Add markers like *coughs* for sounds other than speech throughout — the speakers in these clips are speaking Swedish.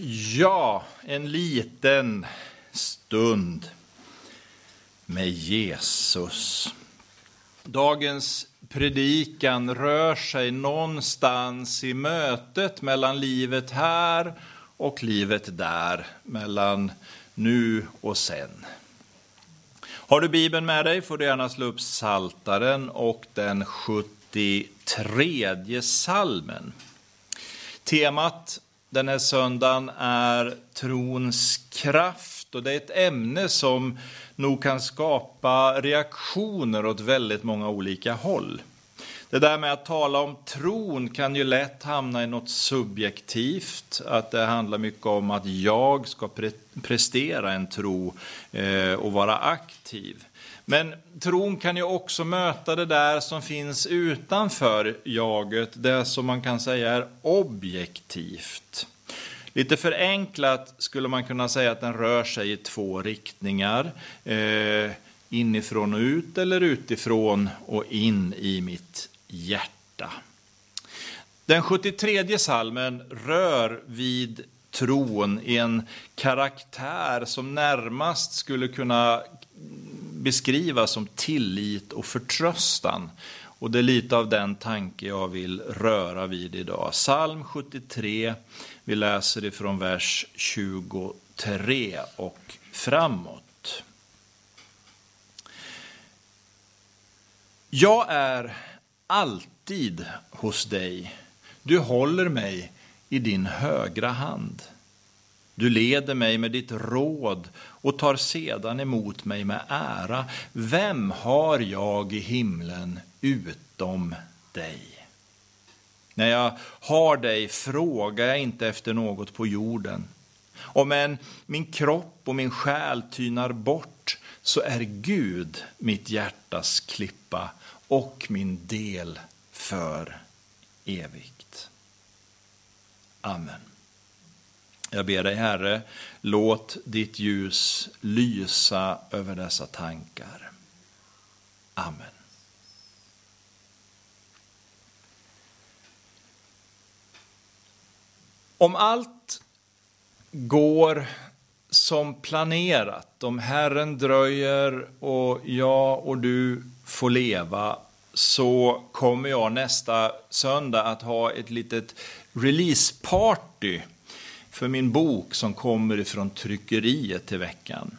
Ja, en liten stund med Jesus. Dagens predikan rör sig någonstans i mötet mellan livet här och livet där, mellan nu och sen. Har du Bibeln med dig får du gärna slå upp Saltaren och den 73 salmen. Temat den här söndagen är trons kraft och det är ett ämne som nog kan skapa reaktioner åt väldigt många olika håll. Det där med att tala om tron kan ju lätt hamna i något subjektivt, att det handlar mycket om att jag ska pre prestera en tro eh, och vara aktiv. Men tron kan ju också möta det där som finns utanför jaget, det som man kan säga är objektivt. Lite förenklat skulle man kunna säga att den rör sig i två riktningar. Eh, inifrån och ut eller utifrån och in i mitt hjärta. Den 73 salmen rör vid tron i en karaktär som närmast skulle kunna beskrivas som tillit och förtröstan. Och det är lite av den tanke jag vill röra vid idag. Psalm 73, vi läser ifrån vers 23 och framåt. Jag är alltid hos dig. Du håller mig i din högra hand. Du leder mig med ditt råd och tar sedan emot mig med ära. Vem har jag i himlen utom dig? När jag har dig frågar jag inte efter något på jorden. Om än min kropp och min själ tynar bort så är Gud mitt hjärtas klippa och min del för evigt. Amen. Jag ber dig, Herre, låt ditt ljus lysa över dessa tankar. Amen. Om allt går som planerat, om Herren dröjer och jag och du får leva, så kommer jag nästa söndag att ha ett litet releaseparty för min bok som kommer ifrån tryckeriet till veckan.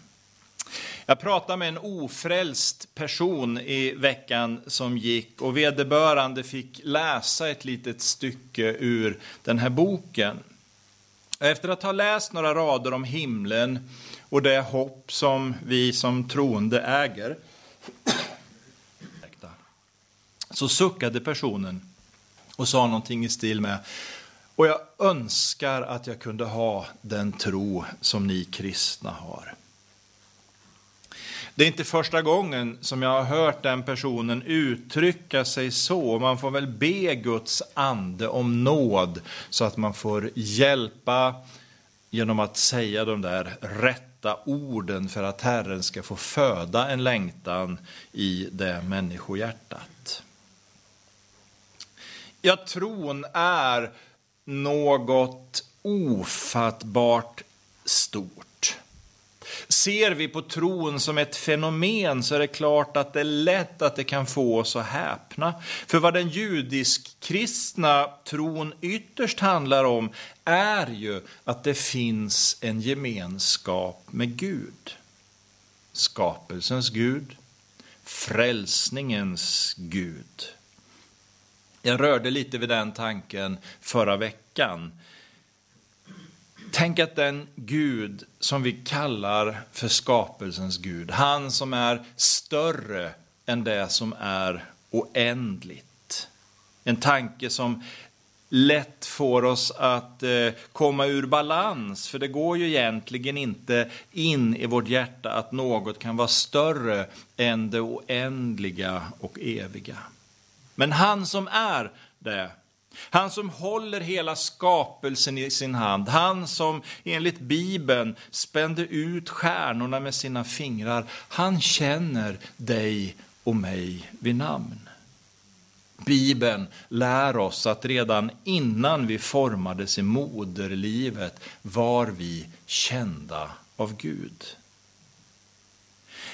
Jag pratade med en ofrälst person i veckan som gick och vederbörande fick läsa ett litet stycke ur den här boken. Efter att ha läst några rader om himlen och det hopp som vi som troende äger *coughs* så suckade personen och sa någonting i stil med och jag önskar att jag kunde ha den tro som ni kristna har. Det är inte första gången som jag har hört den personen uttrycka sig så. Man får väl be Guds ande om nåd så att man får hjälpa genom att säga de där rätta orden för att Herren ska få föda en längtan i det människohjärtat. Ja, tron är något ofattbart stort. Ser vi på tron som ett fenomen så är det klart att det är lätt att det kan få oss att häpna. För vad den judisk-kristna tron ytterst handlar om är ju att det finns en gemenskap med Gud. Skapelsens Gud, frälsningens Gud. Jag rörde lite vid den tanken förra veckan. Tänk att den Gud som vi kallar för skapelsens Gud, han som är större än det som är oändligt. En tanke som lätt får oss att eh, komma ur balans, för det går ju egentligen inte in i vårt hjärta att något kan vara större än det oändliga och eviga. Men han som är det, han som håller hela skapelsen i sin hand, han som enligt Bibeln spände ut stjärnorna med sina fingrar, han känner dig och mig vid namn. Bibeln lär oss att redan innan vi formades i moderlivet var vi kända av Gud.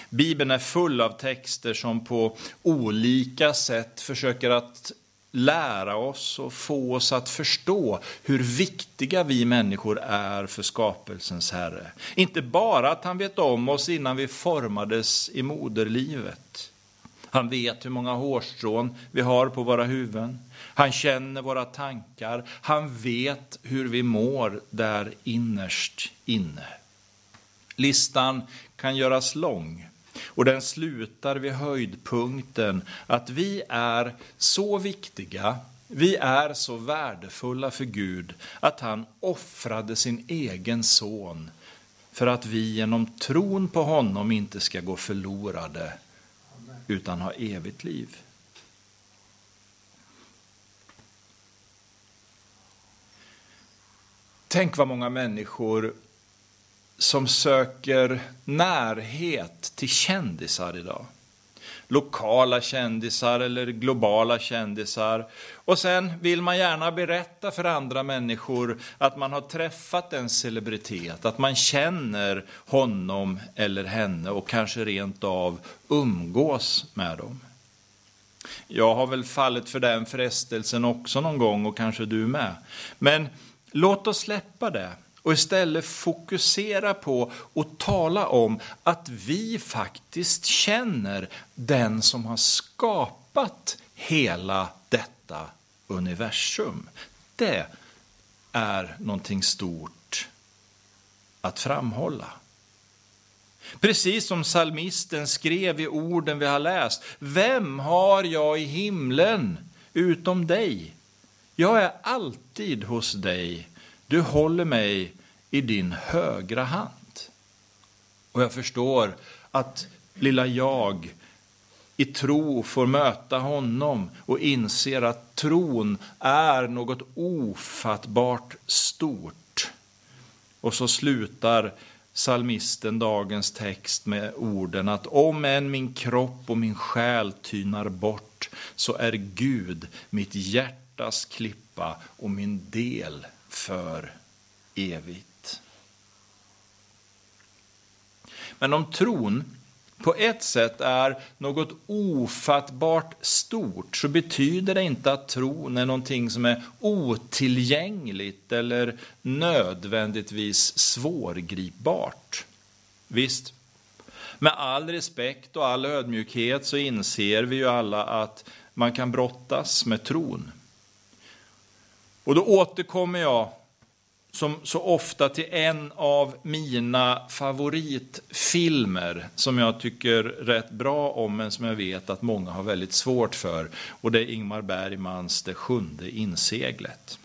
Bibeln är full av texter som på olika sätt försöker att lära oss och få oss att förstå hur viktiga vi människor är för skapelsens Herre. Inte bara att han vet om oss innan vi formades i moderlivet. Han vet hur många hårstrån vi har på våra huvuden. Han känner våra tankar. Han vet hur vi mår där innerst inne. Listan kan göras lång. Och den slutar vid höjdpunkten att vi är så viktiga, vi är så värdefulla för Gud att han offrade sin egen son för att vi genom tron på honom inte ska gå förlorade utan ha evigt liv. Tänk vad många människor som söker närhet till kändisar idag. Lokala kändisar eller globala kändisar. Och sen vill man gärna berätta för andra människor att man har träffat en celebritet, att man känner honom eller henne och kanske rent av umgås med dem. Jag har väl fallit för den frestelsen också någon gång och kanske du med. Men låt oss släppa det och istället fokusera på och tala om att vi faktiskt känner den som har skapat hela detta universum. Det är någonting stort att framhålla. Precis som salmisten skrev i orden vi har läst. Vem har jag i himlen utom dig? Jag är alltid hos dig du håller mig i din högra hand. Och jag förstår att lilla jag i tro får möta honom och inser att tron är något ofattbart stort. Och så slutar salmisten dagens text med orden att om än min kropp och min själ tynar bort så är Gud mitt hjärtas klippa och min del för evigt. Men om tron på ett sätt är något ofattbart stort så betyder det inte att tron är någonting som är otillgängligt eller nödvändigtvis svårgripbart. Visst, med all respekt och all ödmjukhet så inser vi ju alla att man kan brottas med tron. Och då återkommer jag som så ofta till en av mina favoritfilmer som jag tycker rätt bra om men som jag vet att många har väldigt svårt för. Och det är Ingmar Bergmans Det sjunde inseglet.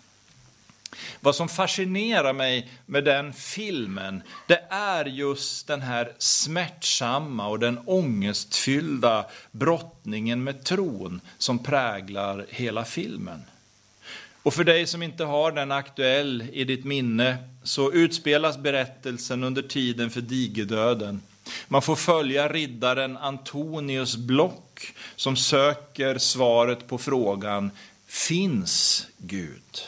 Vad som fascinerar mig med den filmen, det är just den här smärtsamma och den ångestfyllda brottningen med tron som präglar hela filmen. Och för dig som inte har den aktuell i ditt minne så utspelas berättelsen under tiden för digerdöden. Man får följa riddaren Antonius Block som söker svaret på frågan Finns Gud?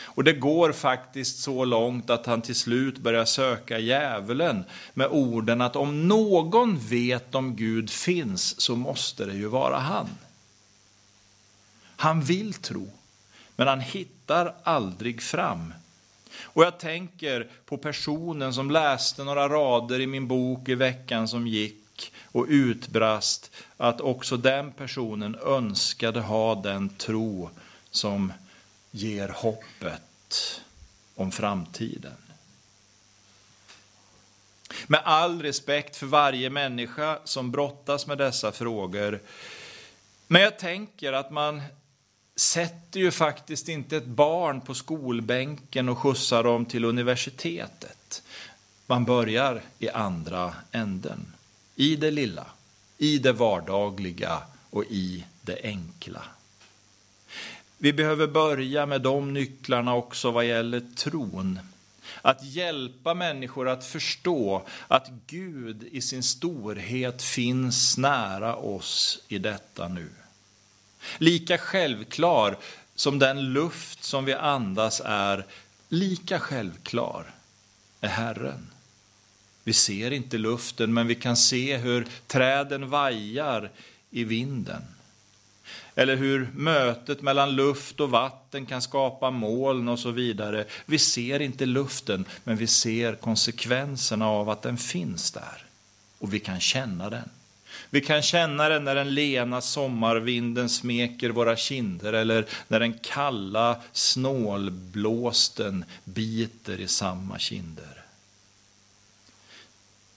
Och det går faktiskt så långt att han till slut börjar söka djävulen med orden att om någon vet om Gud finns så måste det ju vara han. Han vill tro, men han hittar aldrig fram. Och jag tänker på personen som läste några rader i min bok i veckan som gick och utbrast att också den personen önskade ha den tro som ger hoppet om framtiden. Med all respekt för varje människa som brottas med dessa frågor, men jag tänker att man sätter ju faktiskt inte ett barn på skolbänken och skjutsar dem till universitetet. Man börjar i andra änden. I det lilla, i det vardagliga och i det enkla. Vi behöver börja med de nycklarna också vad gäller tron. Att hjälpa människor att förstå att Gud i sin storhet finns nära oss i detta nu. Lika självklar som den luft som vi andas är, lika självklar är Herren. Vi ser inte luften, men vi kan se hur träden vajar i vinden. Eller hur mötet mellan luft och vatten kan skapa moln och så vidare. Vi ser inte luften, men vi ser konsekvenserna av att den finns där. Och vi kan känna den. Vi kan känna den när den lena sommarvinden smeker våra kinder eller när den kalla snålblåsten biter i samma kinder.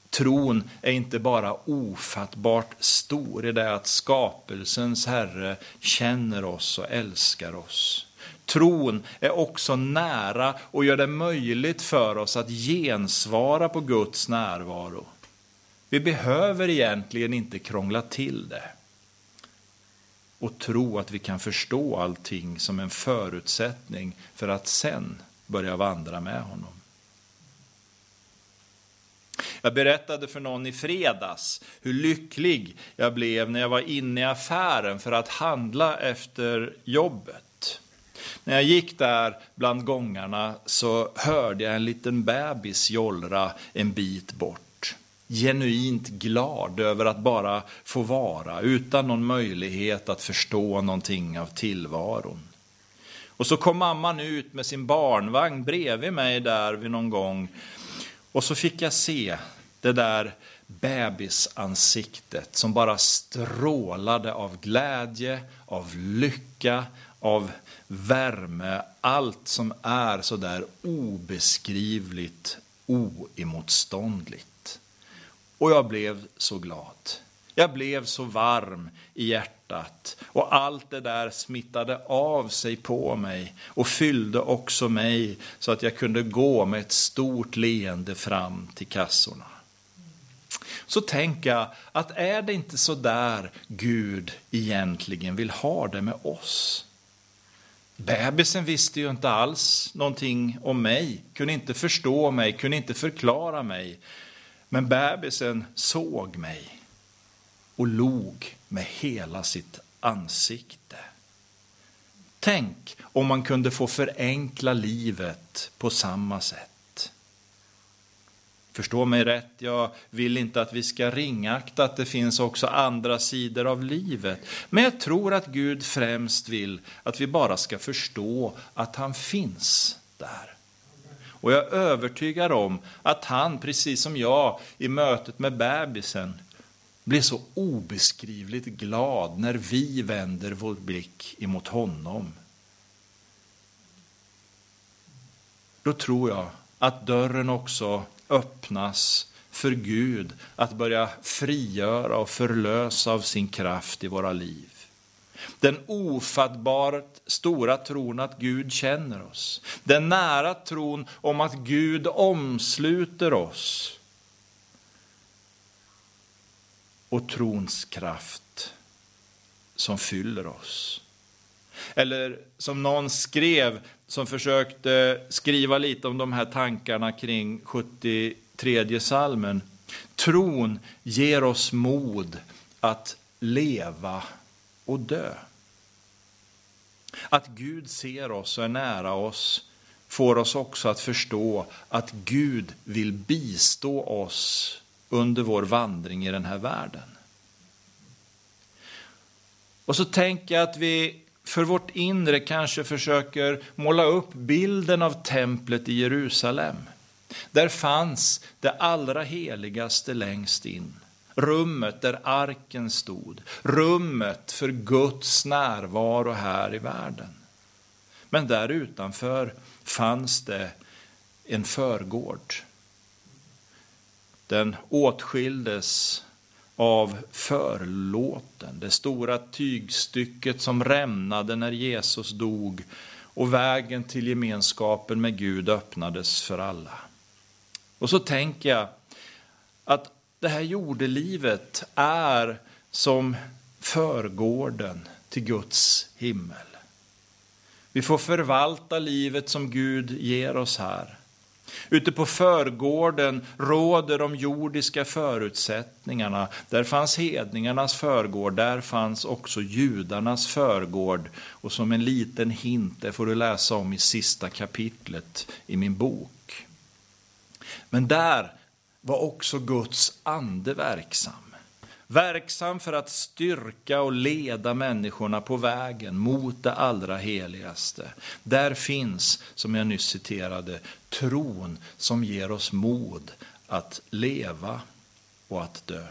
Tron är inte bara ofattbart stor i det att skapelsens Herre känner oss och älskar oss. Tron är också nära och gör det möjligt för oss att gensvara på Guds närvaro. Vi behöver egentligen inte krångla till det och tro att vi kan förstå allting som en förutsättning för att sen börja vandra med honom. Jag berättade för någon i fredags hur lycklig jag blev när jag var inne i affären för att handla efter jobbet. När jag gick där bland gångarna så hörde jag en liten bebis jollra en bit bort. Genuint glad över att bara få vara utan någon möjlighet att förstå någonting av tillvaron. Och så kom mamman ut med sin barnvagn bredvid mig där vid någon gång och så fick jag se det där bebisansiktet som bara strålade av glädje, av lycka, av värme. Allt som är så där obeskrivligt oemotståndligt. Och jag blev så glad. Jag blev så varm i hjärtat och allt det där smittade av sig på mig och fyllde också mig så att jag kunde gå med ett stort leende fram till kassorna. Så tänker jag att är det inte så där Gud egentligen vill ha det med oss? Bebisen visste ju inte alls någonting om mig, kunde inte förstå mig, kunde inte förklara mig. Men bebisen såg mig och log med hela sitt ansikte. Tänk om man kunde få förenkla livet på samma sätt. Förstå mig rätt, jag vill inte att vi ska ringakta att det finns också andra sidor av livet. Men jag tror att Gud främst vill att vi bara ska förstå att han finns där. Och jag är övertygad om att han, precis som jag i mötet med bebisen, blir så obeskrivligt glad när vi vänder vår blick emot honom. Då tror jag att dörren också öppnas för Gud att börja frigöra och förlösa av sin kraft i våra liv. Den ofattbart stora tron att Gud känner oss. Den nära tron om att Gud omsluter oss. Och trons kraft som fyller oss. Eller som någon skrev, som försökte skriva lite om de här tankarna kring 73 salmen. Tron ger oss mod att leva och dö. Att Gud ser oss och är nära oss får oss också att förstå att Gud vill bistå oss under vår vandring i den här världen. Och så tänker jag att vi för vårt inre kanske försöker måla upp bilden av templet i Jerusalem. Där fanns det allra heligaste längst in. Rummet där arken stod, rummet för Guds närvaro här i världen. Men där utanför fanns det en förgård. Den åtskildes av förlåten, det stora tygstycket som rämnade när Jesus dog och vägen till gemenskapen med Gud öppnades för alla. Och så tänker jag att det här jordelivet är som förgården till Guds himmel. Vi får förvalta livet som Gud ger oss här. Ute på förgården råder de jordiska förutsättningarna. Där fanns hedningarnas förgård, där fanns också judarnas förgård. Och som en liten hint, det får du läsa om i sista kapitlet i min bok. Men där var också Guds ande verksam. Verksam för att styrka och leda människorna på vägen mot det allra heligaste. Där finns, som jag nyss citerade, tron som ger oss mod att leva och att dö.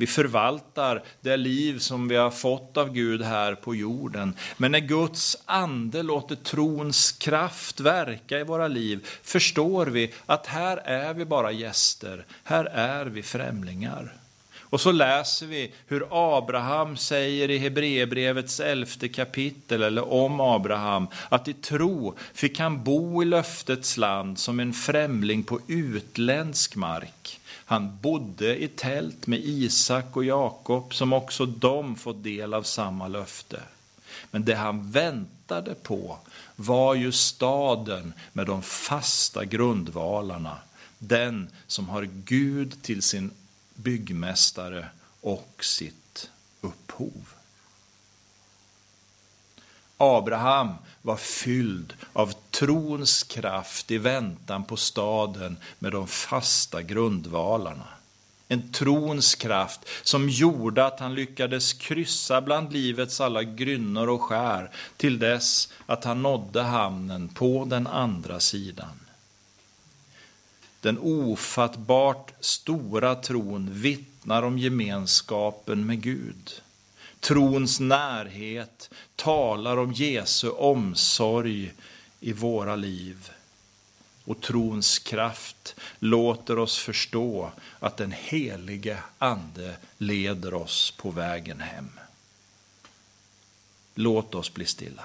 Vi förvaltar det liv som vi har fått av Gud här på jorden. Men när Guds ande låter trons kraft verka i våra liv förstår vi att här är vi bara gäster, här är vi främlingar. Och så läser vi hur Abraham säger i Hebreerbrevets elfte kapitel, eller om Abraham, att i tro fick han bo i löftets land som en främling på utländsk mark. Han bodde i tält med Isak och Jakob som också de fått del av samma löfte. Men det han väntade på var ju staden med de fasta grundvalarna. Den som har Gud till sin byggmästare och sitt upphov. Abraham var fylld av trons kraft i väntan på staden med de fasta grundvalarna. En trons kraft som gjorde att han lyckades kryssa bland livets alla grynnor och skär till dess att han nådde hamnen på den andra sidan. Den ofattbart stora tron vittnar om gemenskapen med Gud. Trons närhet talar om Jesu omsorg i våra liv. Och trons kraft låter oss förstå att den helige Ande leder oss på vägen hem. Låt oss bli stilla.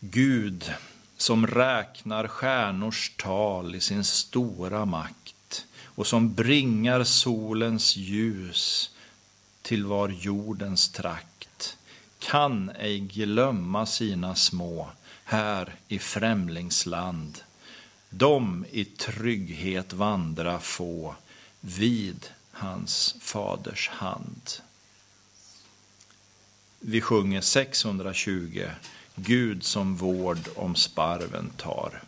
Gud som räknar stjärnors tal i sin stora makt och som bringar solens ljus till var jordens trakt kan ej glömma sina små här i främlingsland. De i trygghet vandra få vid hans faders hand. Vi sjunger 620 Gud som vård om sparven tar.